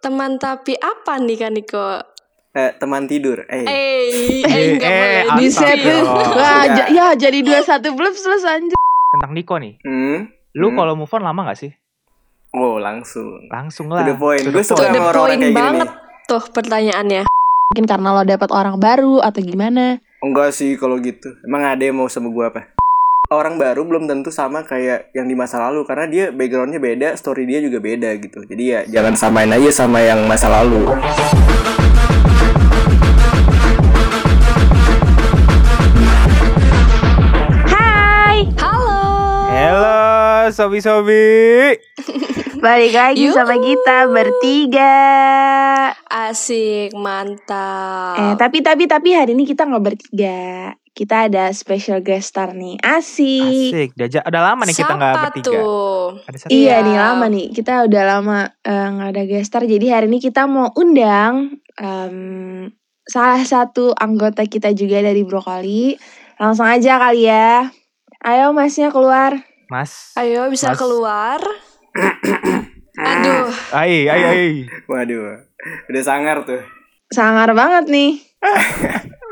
Teman tapi apa nih kan Niko? Eh, teman tidur. Eh, Eh, Eh, enggak boleh asap di Bisa Astagfirullah. tuh. Oh, Wah, ya jadi 21 belum selesai anjir. Tentang Niko nih. hmm? Lu Hmm. kalau move on lama gak sih? Oh, langsung. Langsung To lah. the point. To Gue suka To point. the sama orang-orang kayak gini banget tuh pertanyaannya. Mungkin karena lo dapet orang baru atau gimana? Enggak sih kalau gitu. Emang ada yang mau sama gue apa? Orang baru belum tentu sama kayak yang di masa lalu karena dia backgroundnya beda, story dia juga beda gitu. Jadi ya jangan samain aja sama yang masa lalu. Hai, Halo. Halo, sobi-sobi. balik lagi Yuhu. sama kita bertiga. Asik, mantap. Eh, tapi tapi tapi hari ini kita nggak bertiga. Kita ada special guest star nih. Asik. Asik. Udah lama nih kita nggak bertiga. tuh? Ada satu. Iya nih lama nih kita udah lama eh, nggak ada guest star jadi hari ini kita mau undang em, salah satu anggota kita juga dari Brokoli langsung aja kali ya ayo masnya keluar Mas. Ayo bisa Mas. keluar. Aduh, Ai, ai, ai. Waduh, udah sangar tuh. sangar banget nih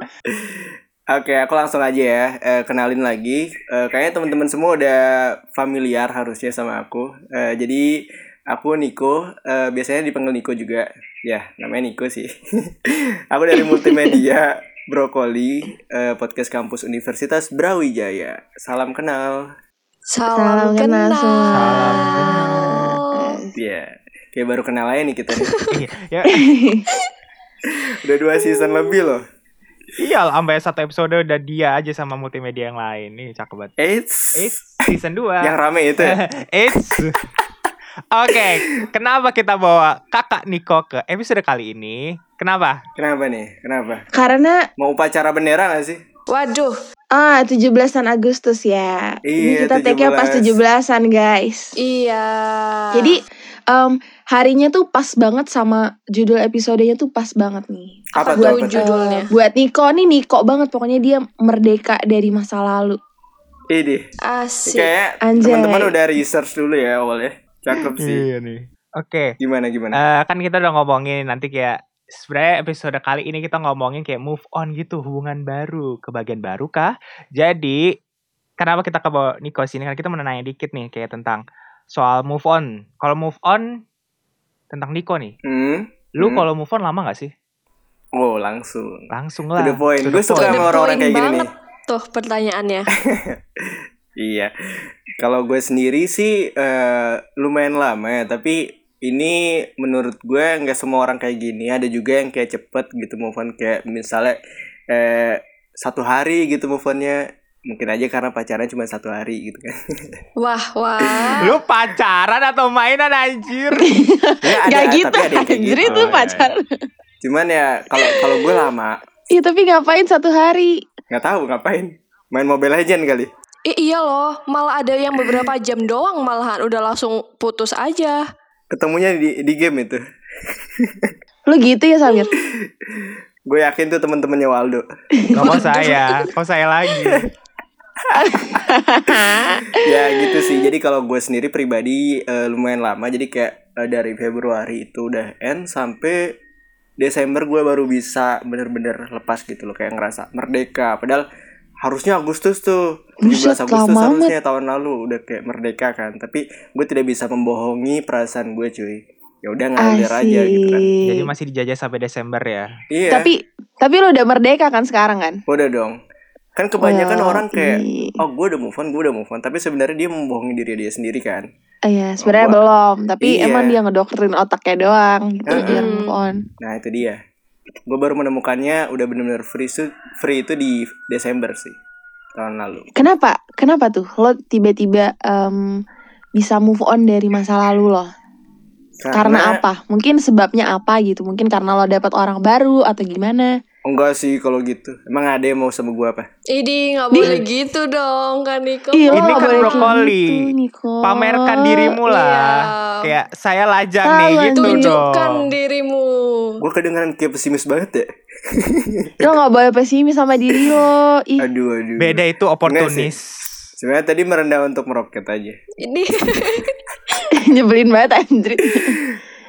Oke, aku langsung aja ya. Eh, kenalin lagi. Eh, kayaknya teman-teman semua udah familiar harusnya sama aku. Eh, jadi aku Niko. Eh, biasanya dipanggil Niko juga. Ya, namanya Niko sih. aku dari multimedia Brokoli, eh, podcast kampus Universitas Brawijaya. Salam kenal. salam, Salam kenal. Salam kenal. Ya, kayak baru kenal aja nih kita. nih. Iya, ya, udah dua season lebih loh. Iya sampai satu episode udah dia aja sama multimedia yang lain. Nih, cakep banget. Eits, It's season 2. yang rame itu ya. It's Oke, kenapa kita bawa kakak Niko ke episode kali ini? Kenapa? Kenapa nih? Kenapa? karena Mau upacara bendera gak sih? Waduh, ah 17-an Agustus ya ini Iya, kita take-nya pas 17. 17-an guys iya. jadi em, harinya tuh pas banget sama judul episodenya tuh pas banget nih Apa tuh? tuh judulnya? Eh, buat Niko nih Niko banget pokoknya dia merdeka dari masa lalu. Ini Asik. kayak teman-teman udah research dulu ya awalnya. Cakep sih. Iya nih. Oke, Gimana gimana? eh, kan kita udah ngomongin nanti kayak sebenarnya episode kali ini kita ngomongin kayak move on gitu, hubungan baru, ke bagian baru kah? Jadi kenapa kita ke bawa Niko sini kan kita mau nanya dikit nih kayak tentang soal move on. Kalau move on tentang Niko nih, Hmm? lu Hmm. kalau move on lama gak sih? Oh langsung. Langsung To lah. the point. Gue suka sama orang-orang kayak gini banget nih. tuh pertanyaannya. Iya. Kalau gue sendiri sih eh, lumayan lama ya, tapi ini menurut gue nggak semua orang kayak gini. Ada juga yang kayak cepet gitu move on kayak misalnya eh, satu hari gitu move onnya. Mungkin aja karena pacaran cuma satu hari gitu kan. Wah, wah. Lu pacaran atau mainan anjir? Ya, Gak gitu tapi ada yang anjir gitu. itu Oh, iya, pacar. Cuman ya kalau kalau gue lama Iya tapi ngapain satu hari? nggak tahu ngapain. Main Mobile Legend kali. I- iya loh, malah ada yang beberapa jam doang malahan udah langsung putus aja. Ketemunya di di game itu. Lu gitu ya Samir? Gue yakin tuh teman-temannya Waldo. Gak mau saya, kok saya lagi. ya gitu sih. Jadi kalau gue sendiri pribadi eh, lumayan lama. Jadi kayak eh, dari Februari itu udah end sampai Desember gue baru bisa bener-bener lepas gitu loh kayak ngerasa merdeka. Padahal harusnya Agustus tuh 17 Buset, Agustus lama harusnya tahun lalu udah kayak merdeka kan. Tapi gue tidak bisa membohongi perasaan gue cuy. Ya udah ngalir aja gitu kan. Jadi masih dijajah sampai Desember ya. Iya. Tapi tapi lu udah merdeka kan sekarang kan? Udah dong. Kan kebanyakan Well, orang kayak iya. oh gue udah move on, gue udah move on, tapi sebenarnya dia membohongi diri dia sendiri kan. Oh, Iya, sebenarnya Wah. belum, tapi Iya. emang dia ngedoktrin otaknya doang gitu Heeh. biar move on. Nah itu dia. Gue baru menemukannya udah bener-bener free su- free itu di Desember sih tahun lalu. Kenapa? Kenapa tuh lo tiba-tiba em, bisa move on dari masa lalu lo? Karena, apa? Mungkin sebabnya apa gitu? Mungkin karena lo dapet orang baru atau gimana? Enggak sih kalau gitu. Emang ada yang mau sama gue apa? Ini nggak boleh gitu dong kan Niko. Iya, Ini kan brokoli. gitu, Niko. Pamerkan dirimu lah. Iya. Kayak saya lajang Tahu, nih gitu Tunjukkan dong. dirimu. Gue kedengeran kayak pesimis banget ya. Lo gak boleh pesimis sama diri lo. Ih, Aduh aduh. Beda itu oportunis. Sebenarnya tadi merendah untuk meroket aja. Ini nyebelin banget anjir.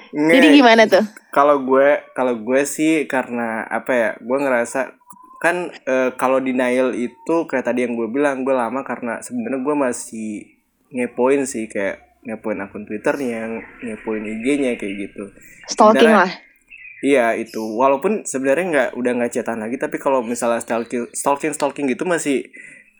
Nge- Jadi gimana tuh? kalau gue kalau gue sih karena apa ya gue ngerasa kan eh, kalau denial itu kayak tadi yang gue bilang gue lama karena sebenarnya gue masih ngepoin sih kayak ngepoin akun twitternya ngepoin ig-nya kayak gitu Stalking lah. Iya itu. Walaupun sebenarnya nggak udah nggak chatan lagi tapi kalau misalnya stalking stalking stalking gitu masih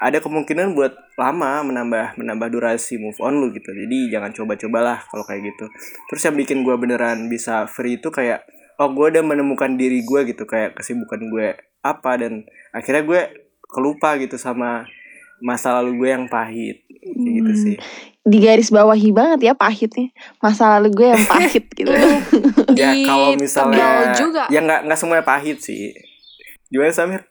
ada kemungkinan buat lama menambah menambah durasi move on lu gitu. Jadi jangan coba-cobalah kalau kayak gitu. Terus yang bikin gue beneran bisa free itu kayak oh gue udah menemukan diri gue gitu kayak kesibukan gue apa dan akhirnya gue kelupa gitu sama masa lalu gue yang pahit kayak gitu Hmm. sih Di garis bawahi banget ya pahitnya. Masa lalu gue yang pahit gitu. ya Di kalau misalnya juga. ya nggak nggak semuanya pahit sih gimana Samir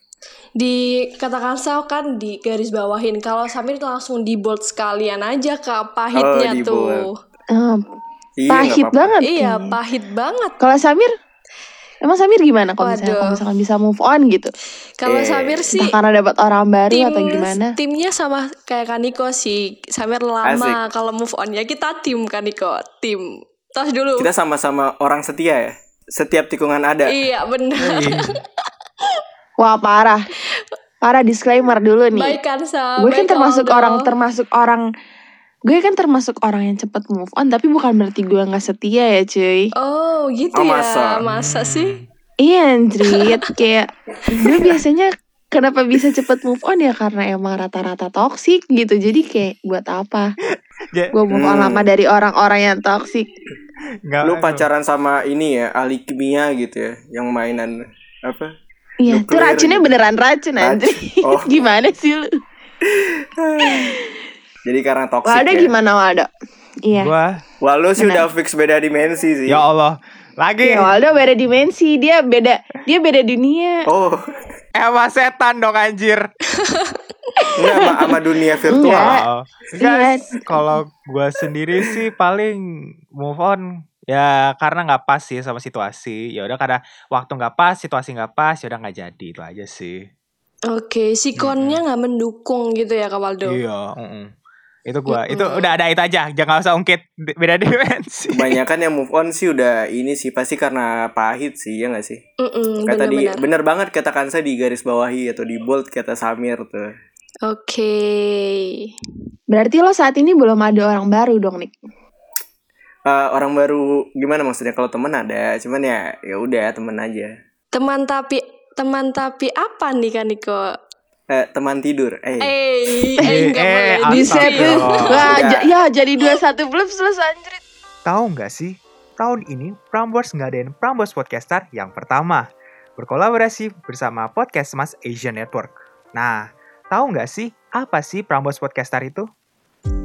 Di katakan saya kan di garis bawahin. Kalau Samir langsung di bold sekalian aja ke Oh, pahitnya di tuh. Eh, Iya, pahit apa-apa. banget. Iya, pahit banget. Kalau Samir, emang Samir gimana kalau misalnya, kalau misalkan bisa move on gitu? Kalau Eh, Samir sih Entah karena dapat orang baru tim atau gimana? timnya sama kayak Kaniko sih. Samir lama kalau move on ya kita tim Kaniko, tim. Tas dulu. kita sama-sama orang setia ya setiap tikungan ada Iya, benar. Wah parah, parah disclaimer dulu nih. Baik kan, gue kan termasuk orang termasuk orang gue kan termasuk orang yang cepet move on tapi bukan berarti gue nggak setia ya cuy Oh, gitu Oh, ya. masa? Masa sih? iya anjrit kayak gue biasanya kenapa bisa cepet move on ya karena emang rata-rata toksik gitu jadi kayak buat apa gue move on Hmm. lama dari orang-orang yang toksik Nggak- lu pacaran sama ini ya ahli kimia gitu ya yang mainan apa iya itu racunnya gitu. beneran racun anjir Racun. Oh. gimana sih lu jadi karena toxic Waldo ya gimana Waldo iya Gua, wah lu sih Benar. udah fix beda dimensi sih ya Allah. Lagi. Ya, Waldo beda dimensi dia beda dia beda dunia oh Emang setan dong anjir. enggak sama, sama dunia virtual. Oh. Iya. Guys, kalau gua sendiri sih paling move on ya karena nggak pas sih sama situasi. Ya udah karena waktu nggak pas, situasi nggak pas, ya udah nggak jadi itu aja sih. Oke, sikonnya nggak mendukung gitu ya, Kak Waldo? Iya, mm-mm. Itu gua, itu udah ada itu aja. Jangan usah ungkit di- beda dimensi. kebanyakan yang move on sih udah ini sih pasti karena pahit sih ya nggak sih Mm-mm, kayak tadi benar-benar. bener banget katakan saya di garis bawahi atau di bold kata Samir tuh Oke. berarti lo saat ini belum ada orang baru dong Nick Eh, orang baru gimana maksudnya kalau temen ada cuman ya ya udah temen aja Teman tapi teman tapi apa nih Kak Niko? Eh, teman tidur eh Eh, eh Eh, eh, di. Wah, ja- ya jadi dua satu belum selesai anjrit. Tahu nggak sih, tahun ini Prambors ngadain Prambors Podcaster yang pertama. Berkolaborasi bersama Podcast Mas Asian Network. Nah, tahu nggak sih apa sih Prambors Podcaster itu?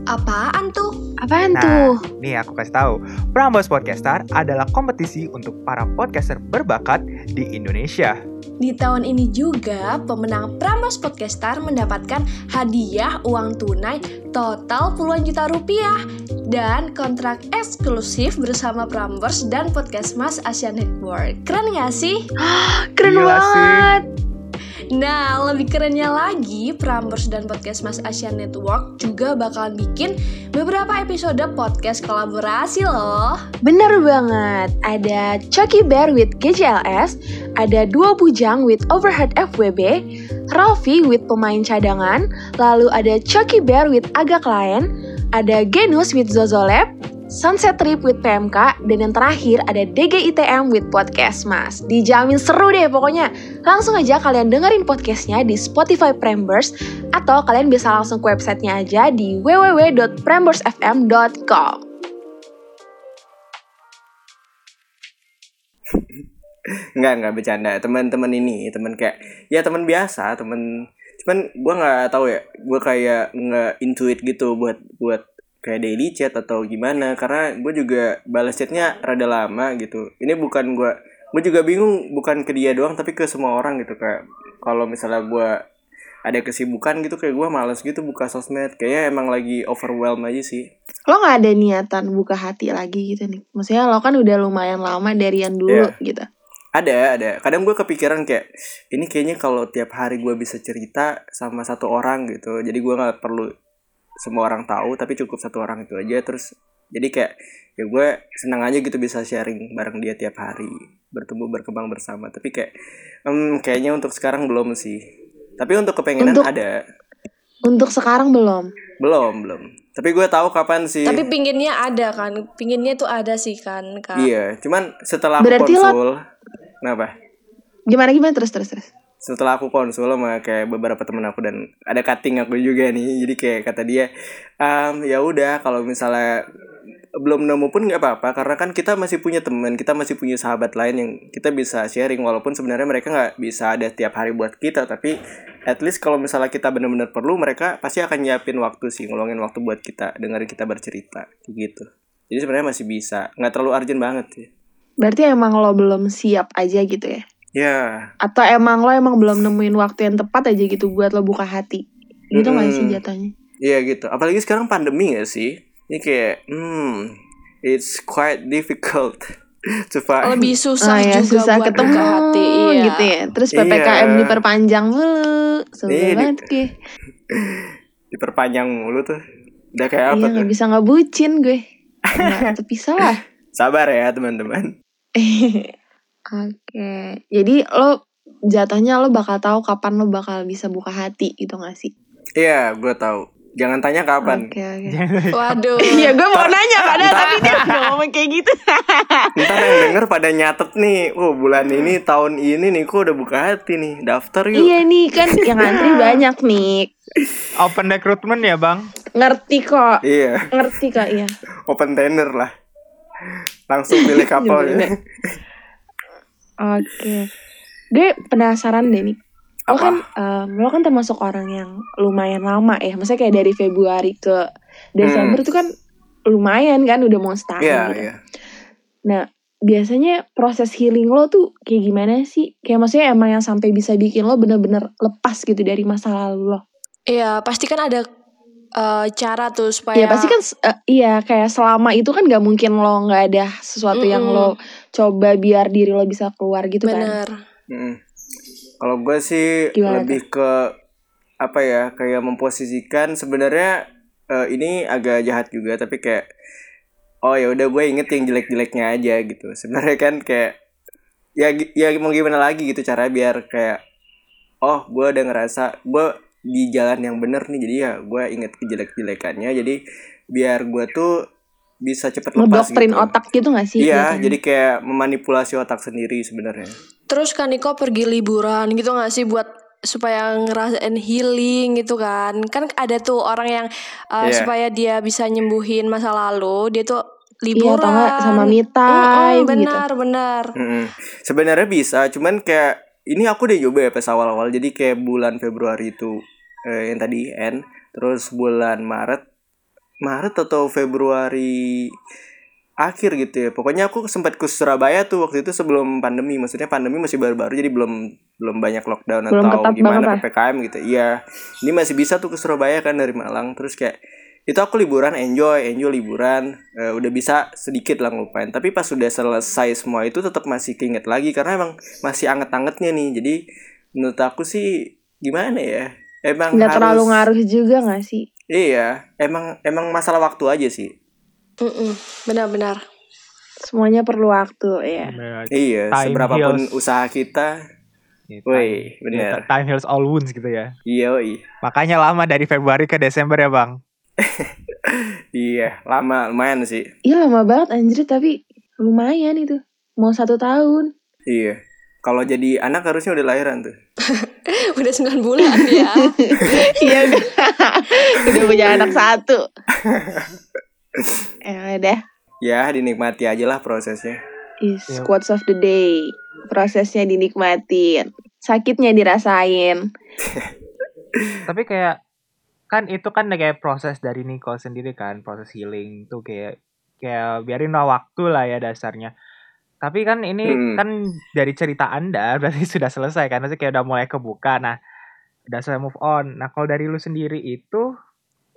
Apaan tuh? Apaan Nah, tuh? nih aku kasih tahu. Prambors Podcaster adalah kompetisi untuk para podcaster berbakat di Indonesia. Di tahun ini juga pemenang Prambors Podcaster mendapatkan hadiah uang tunai total puluhan juta rupiah dan kontrak eksklusif bersama Prambors dan Podcast Mas Asia Network. Keren gak sih? Keren Gila sih. Nah, lebih kerennya lagi, Prambors dan Podcast Mas Asia Network juga bakalan bikin beberapa episode podcast kolaborasi loh. Bener banget. Ada Chucky Bear with GJLS, ada Dua Bujang with Overhead FWB, Ralphie with pemain cadangan, lalu ada Chucky Bear with Agak Lain, ada Genus with Zozolab, Sunset Trip with PMK, dan yang terakhir ada DGITM with Podcast Mas. Dijamin seru deh pokoknya. Langsung aja kalian dengerin podcastnya di Spotify Prambors atau kalian bisa langsung ke websitenya aja di www.pramborsfm.com. nggak nggak bercanda teman-teman ini teman kayak ya teman biasa teman cuman gua nggak tahu ya gua kayak nggak intuit gitu buat buat kayak daily chat atau gimana karena gue juga balas chatnya rada lama gitu. Ini bukan gua gue juga bingung bukan ke dia doang tapi ke semua orang gitu kayak kalau misalnya gua ada kesibukan gitu kayak gua males gitu buka sosmed. Kayaknya emang lagi overwhelm aja sih. Lo nggak ada niatan buka hati lagi gitu nih? Maksudnya lo kan udah lumayan lama dari yang dulu Iya. gitu. Ada ada. Kadang gue kepikiran kayak ini kayaknya kalau tiap hari gue bisa cerita sama satu orang gitu jadi gue nggak perlu semua orang tahu tapi cukup satu orang itu aja. Terus jadi kayak ya gue senang aja gitu bisa sharing bareng dia tiap hari bertumbuh berkembang bersama. Tapi kayak em, kayaknya untuk sekarang belum sih. Tapi untuk kepengenan Untuk- ada. Untuk sekarang belum. belum belum. Tapi gue tahu kapan sih. Tapi pinginnya ada kan, pinginnya tuh ada sih kan kak. iya cuman setelah Berarti lo- konsul kenapa? Gimana gimana? Terus terus terus. Setelah aku konsul sama kayak beberapa temen aku dan ada cutting aku juga nih. Jadi kayak kata dia "Em, ya udah kalau misalnya belum nemu pun nggak apa-apa karena kan kita masih punya teman kita masih punya sahabat lain yang kita bisa sharing walaupun sebenarnya mereka nggak bisa ada tiap hari buat kita tapi at least kalau misalnya kita benar-benar perlu mereka pasti akan nyiapin waktu sih ngeluangin waktu buat kita dengerin kita bercerita gitu. Jadi sebenarnya masih bisa nggak terlalu urgent banget sih. Berarti emang lo belum siap aja gitu ya? Ya Atau emang lo emang belum nemuin waktu yang tepat aja gitu buat lo buka hati? Gitu nggak sih Mm-mm. jatuhnya? Iya gitu. Apalagi sekarang pandemi gak sih? Ini kayak, hmm, it's quite difficult to find. Lebih susah Oh ya juga susah buat ketemu buka hati, iya. gitu ya. Terus PPKM Iya. diperpanjang mulu. Sebel Iya, di- banget gue. Diperpanjang mulu tuh. Udah kayak Iya apa tuh? nggak bisa ngebucin gue. Nggak terpisah lah. Sabar ya teman-teman. Oke. Jadi lo jatuhnya lo bakal tahu kapan lo bakal bisa buka hati gitu gak sih? Iya, gue tahu. Jangan tanya kapan. Oke oke. Waduh. Iya gue mau nanya padahal tapi dia udah ngomong kayak gitu. Ntar yang denger pada nyatet nih. Oh bulan ini, tahun ini nih, kok udah buka hati nih. Daftar yuk. iya nih kan yang antri banyak nih. Open recruitment ya bang? Ngerti kok. Iya, Ngerti kok iya. open tender lah. Langsung pilih kapal ya. Oke. Gue penasaran deh nih. Lo Apa? kan em, lo kan termasuk orang yang lumayan lama ya. Maksudnya kayak dari Februari ke Desember itu kan lumayan kan udah mau setahun Hmm. Iya, gitu. iya. Nah, biasanya proses healing lo tuh kayak gimana sih? Kayak maksudnya emang yang sampai bisa bikin lo bener-bener lepas gitu dari masa lalu lo. Iya, pasti kan ada eh, cara tuh supaya Iya pasti kan eh, iya kayak selama itu kan gak mungkin lo nggak ada sesuatu yang Mm-mm. lo coba biar diri lo bisa keluar gitu kan. bener. Mm. Kalau gue sih Gimana lebih ke apa ya kayak memposisikan sebenarnya eh, ini agak jahat juga tapi kayak oh ya udah gue inget yang jelek-jeleknya aja gitu sebenarnya kan kayak ya ya mau gimana lagi gitu cara biar kayak oh gue udah ngerasa gue di jalan yang bener nih jadi ya gue inget kejelek-jelekannya jadi biar gue tuh bisa cepet lepas Ngedoktrin gitu. otak gitu gak sih? Iya, jatuhnya? jadi kayak memanipulasi otak sendiri sebenarnya. Terus kan Niko pergi liburan gitu gak sih buat supaya ngerasain healing gitu kan kan ada tuh orang yang uh, Iya. supaya dia bisa nyembuhin masa lalu dia tuh Iya, liburan nggak sama me Mm-mm, time gitu. benar benar Mm-mm. Sebenarnya bisa, cuman kayak ini aku udah coba ya pas awal-awal. Jadi kayak bulan Februari itu eh, yang tadi N, terus bulan Maret, Maret atau Februari akhir gitu ya. Pokoknya aku sempat ke Surabaya tuh waktu itu sebelum pandemi. Maksudnya pandemi masih baru-baru jadi belum belum banyak lockdown Belum atau gimana. PPKM gitu. Iya. Ini masih bisa tuh ke Surabaya kan dari Malang. Terus kayak itu aku liburan enjoy, enjoy liburan. Eh, udah bisa sedikit lah ngelupain. Tapi pas sudah selesai semua itu tetap masih keinget lagi karena emang masih anget-angetnya nih. Jadi menurut aku sih gimana ya? Emang Nggak terlalu harus- ngaruh juga gak sih? Iya, emang emang masalah waktu aja sih. Benar-benar Semuanya perlu waktu ya. Iya, Time seberapapun heals. usaha kita. Iya, Woi, time- bener. iya, Time heals all wounds gitu ya. Iya, oi. Makanya lama dari Februari ke Desember ya bang. Iya, lama lumayan sih. Iya lama banget anjir tapi lumayan itu. Mau satu tahun. Iya. Kalau jadi anak harusnya udah lahiran tuh. udah 9 bulan ya Iya udah. udah punya anak satu. Ya udah. Ya, dinikmati aja lah prosesnya. Is Yep. quotes of the day. Prosesnya dinikmatin. Sakitnya dirasain. Tapi kayak kan itu kan kayak proses dari Nico sendiri kan proses healing tuh kayak kayak biarin lah waktu lah ya dasarnya. Tapi kan ini Hmm. kan dari cerita anda berarti sudah selesai kan maksudnya kayak udah mulai kebuka. Nah udah selesai move on. Nah kalau dari lu sendiri itu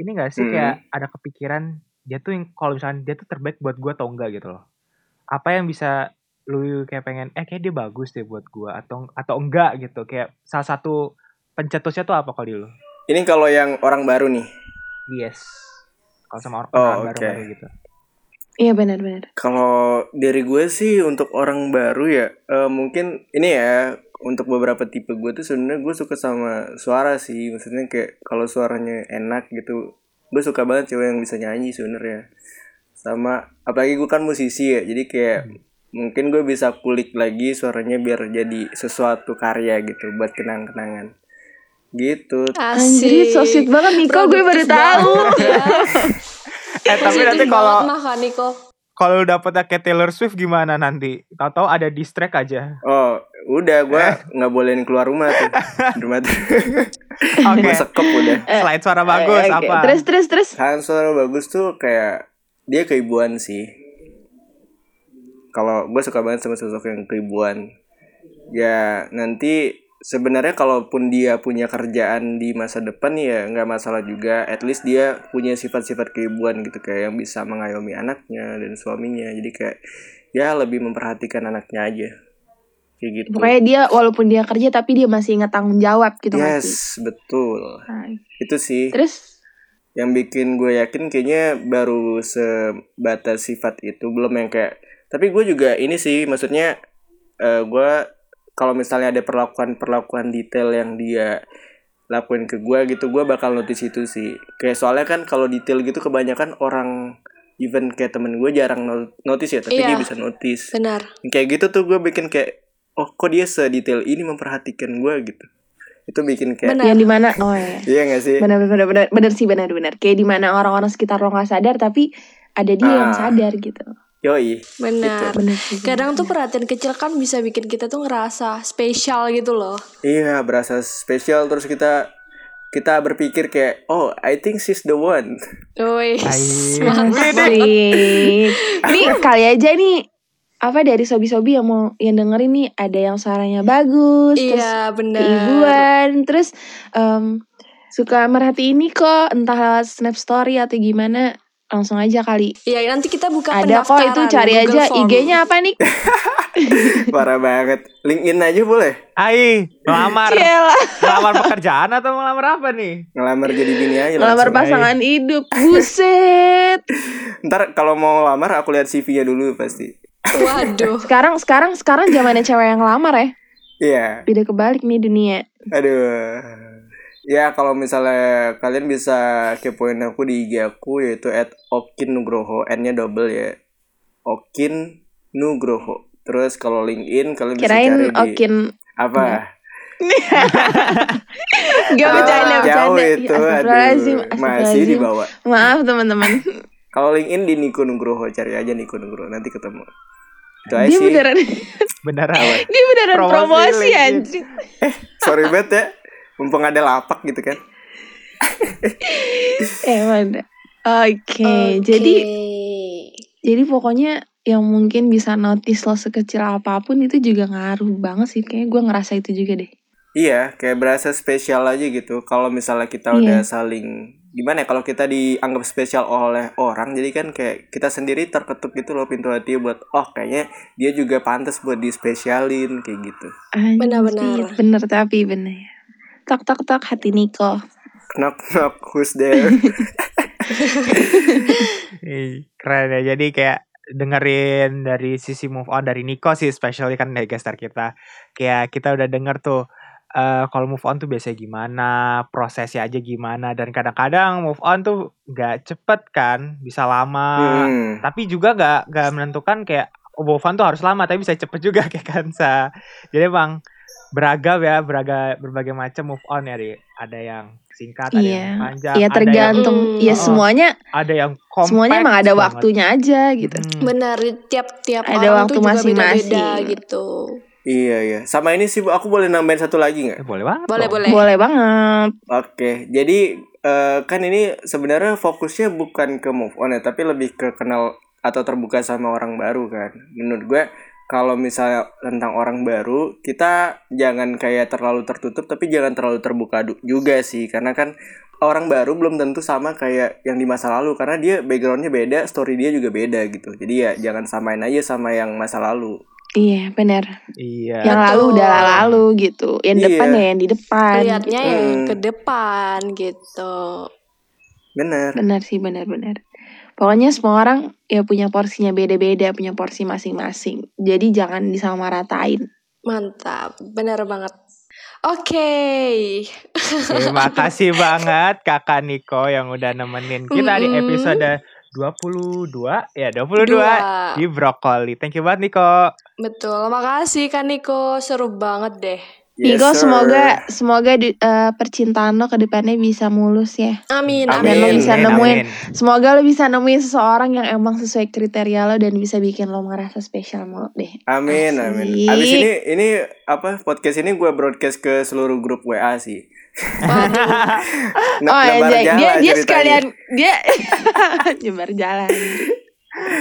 ini gak sih Hmm. kayak ada kepikiran dia tuh yang kalau misalnya dia tuh terbaik buat gua atau enggak gitu loh. Apa yang bisa lu kayak pengen eh kayak dia bagus deh buat gua atau atau enggak gitu kayak salah satu pencetusnya tuh apa kalau di lu? Ini kalau yang orang baru nih. Yes. Kalau sama orang Oh, orang oke. baru-baru gitu. Iya benar-benar. Kalau dari gue sih untuk orang baru ya eh, mungkin ini ya untuk beberapa tipe gue tuh sebenarnya gue suka sama suara sih maksudnya kayak kalau suaranya enak gitu gue suka banget cewek yang bisa nyanyi sebenarnya sama apalagi gue kan musisi ya jadi kayak mungkin gue bisa kulik lagi suaranya biar jadi sesuatu karya gitu buat kenang-kenangan gitu Anjir, so sweet banget Niko, gue baru tahu. ya. Eh tapi nanti kalau kalau lu dapetnya kayak Taylor Swift gimana nanti? Tahu-tahu ada distrack aja. oh udah gue nggak bolehin keluar rumah tuh rumah tuh Oke. gue sekep udah Selain suara bagus Eh, oke. apa? Terus terus terus. kan suara bagus tuh kayak dia keibuan sih kalau gue suka banget sama sosok yang keibuan ya nanti sebenarnya kalaupun dia punya kerjaan di masa depan ya nggak masalah juga. At least dia punya sifat-sifat keibuan gitu kayak yang bisa mengayomi anaknya dan suaminya. Jadi kayak ya lebih memperhatikan anaknya aja. Kayak gitu. Pokoknya dia walaupun dia kerja tapi dia masih ingat tanggung jawab gitu yes betul. Nah, itu sih. Terus? Yang bikin gue yakin kayaknya baru sebatas sifat itu belum yang kayak tapi gue juga ini sih maksudnya eh, gue kalau misalnya ada perlakuan perlakuan detail yang dia lakuin ke gue gitu gue bakal notice itu sih kayak soalnya kan kalau detail gitu kebanyakan orang even kayak temen gue jarang no- notice ya tapi Iya. dia bisa notice Benar. kayak gitu tuh gue bikin kayak oh kok dia sedetail ini memperhatikan gue gitu itu bikin kayak Benar. yang di mana? Oh iya. iya gak sih Benar benar benar benar sih benar benar. Kayak di mana orang-orang sekitar lo nggak sadar tapi ada dia yang Ah. sadar gitu. Yoi Benar. Benar sih. Kadang tuh perhatian kecil kan bisa bikin kita tuh ngerasa spesial gitu loh. Iya, berasa spesial terus kita kita berpikir kayak, oh, I think she's the one. Woi. Nih kali aja nih apa dari sobi-sobi yang mau yang dengerin nih ada yang suaranya bagus, terus Iya, benar. keibuan, terus em, suka merhatiin ini kok entah lewat snap story atau gimana langsung aja kali. Iya, nanti kita buka Ada kok itu cari Google aja. IG-nya apa nih? Parah banget. LinkedIn aja boleh. Ai, ngelamar. Cielah, ngelamar pekerjaan atau ngelamar apa nih? Ngelamar jadi bini aja ngelamar pasangan hidup. Buset. Ntar kalau mau ngelamar aku lihat CV-nya dulu pasti. Waduh. Sekarang sekarang sekarang zamannya cewek yang ngelamar ya. Iya. Beda kebalik nih dunia. Aduh. Ya kalau misalnya kalian bisa kepoin aku di IG aku yaitu at Okin Nugroho N-nya double ya. Okin Nugroho. Terus kalau LinkedIn kalian bisa cari Kirain di Okin apa? Gak Ah, bercanda jauh bercanda. itu. Aduh, masih di bawah. Maaf teman-teman. Kalau LinkedIn di Niko Nugroho cari aja Niko Nugroho nanti ketemu. Itu aja Dia sih. beneran Beneran. dia beneran Promosi promosi anjing. Sorry banget ya. Mumpung ada lapak gitu kan. Eh mana? Oke, Oke. jadi jadi pokoknya yang mungkin bisa notice lo sekecil apa pun itu juga ngaruh banget sih. Kayaknya gue ngerasa itu juga deh. Iya, kayak berasa spesial aja gitu. Kalau misalnya kita Iya. udah saling gimana ya kalau kita dianggap spesial oleh orang, jadi kan kayak kita sendiri terketuk gitu loh pintu hati buat oh kayaknya dia juga pantas buat dispesialin kayak gitu. Benar-benar. Bener tapi bener. Tok tok tok hati Niko. Knock knock who's there? Keren ya. Jadi kayak dengerin dari sisi move on dari Nico sih, especially kan dari gestar kita. Kayak kita udah denger tuh eh kalau move on tuh biasanya gimana, prosesnya aja gimana, dan kadang-kadang move on tuh nggak cepet kan, bisa lama. Hmm. Tapi juga nggak nggak menentukan kayak oh, move on tuh harus lama, tapi bisa cepet juga kayak Kansa. Jadi emang beragam ya, beragam berbagai macam move on ya, Ri. Ada yang singkat, ada yang Iya. panjang, Iya ada yang tergantung. Hmm. Ya Oh. semuanya ada yang kompleks semuanya emang ada banget. waktunya aja gitu. Mm. Benar, tiap-tiap Ada orang waktu masing-masing. gitu. Iya iya. Sama ini sih aku boleh nambahin satu lagi nggak? Eh, boleh banget. Boleh, dong. boleh. Boleh banget. Oke, jadi eh, kan ini sebenarnya fokusnya bukan ke move on ya, tapi lebih ke kenal atau terbuka sama orang baru kan. Menurut gue kalau misalnya tentang orang baru, kita jangan kayak terlalu tertutup, tapi jangan terlalu terbuka juga sih, karena kan orang baru belum tentu sama kayak yang di masa lalu, karena dia backgroundnya beda, story dia juga beda gitu. Jadi ya jangan samain aja sama yang masa lalu. Iya benar. Iya. Yang lalu Betul. udah lalu gitu. Yang Iya. depan ya yang di depan. Lihatnya gitu. yang Hmm. ke depan gitu. Bener. Benar sih benar-benar. Pokoknya semua orang ya punya porsinya beda-beda, punya porsi masing-masing. Jadi jangan disamaratain. Mantap, bener banget. Oke. Terima kasih banget Kakak Niko yang udah nemenin kita di Mm-mm. episode 22 ya 22 Dua. di Brokoli. Thank you banget Niko. Betul, makasih Kak Niko. Seru banget deh. Yes, sir. semoga semoga di- eh, percintaan lo ke depannya bisa mulus ya. Amin, Amin. Dan lo bisa Amin, nemuin amin. Semoga lo bisa nemuin seseorang yang emang sesuai kriteria lo dan bisa bikin lo ngerasa spesial mulu deh. Amin, Asik. amin. Abis ini ini apa podcast ini gue broadcast ke seluruh grup WA sih. Waduh. Ne- oh ya, dia, dia, dia ceritanya. sekalian dia nyebar jalan.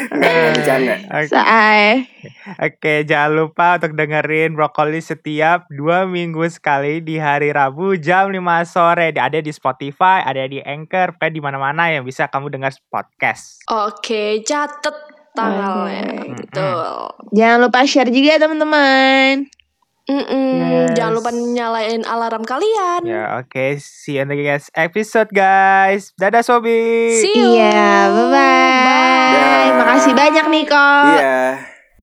Bercanda. Oke. Say. Oke, jangan lupa untuk dengerin Brokoli setiap dua minggu sekali di hari Rabu jam 5 sore. Ada di Spotify, ada di Anchor, pokoknya di mana-mana yang bisa kamu dengar podcast. Oke, catet tanggalnya. Oke. Betul. Jangan lupa share juga teman-teman. Mm-mm. Yes. Jangan lupa nyalain alarm kalian. Ya, oke. See you in the next episode, guys. Dadah, Sobi. See you. Iya, bye-bye. Dah. Makasih banyak Niko. Iya.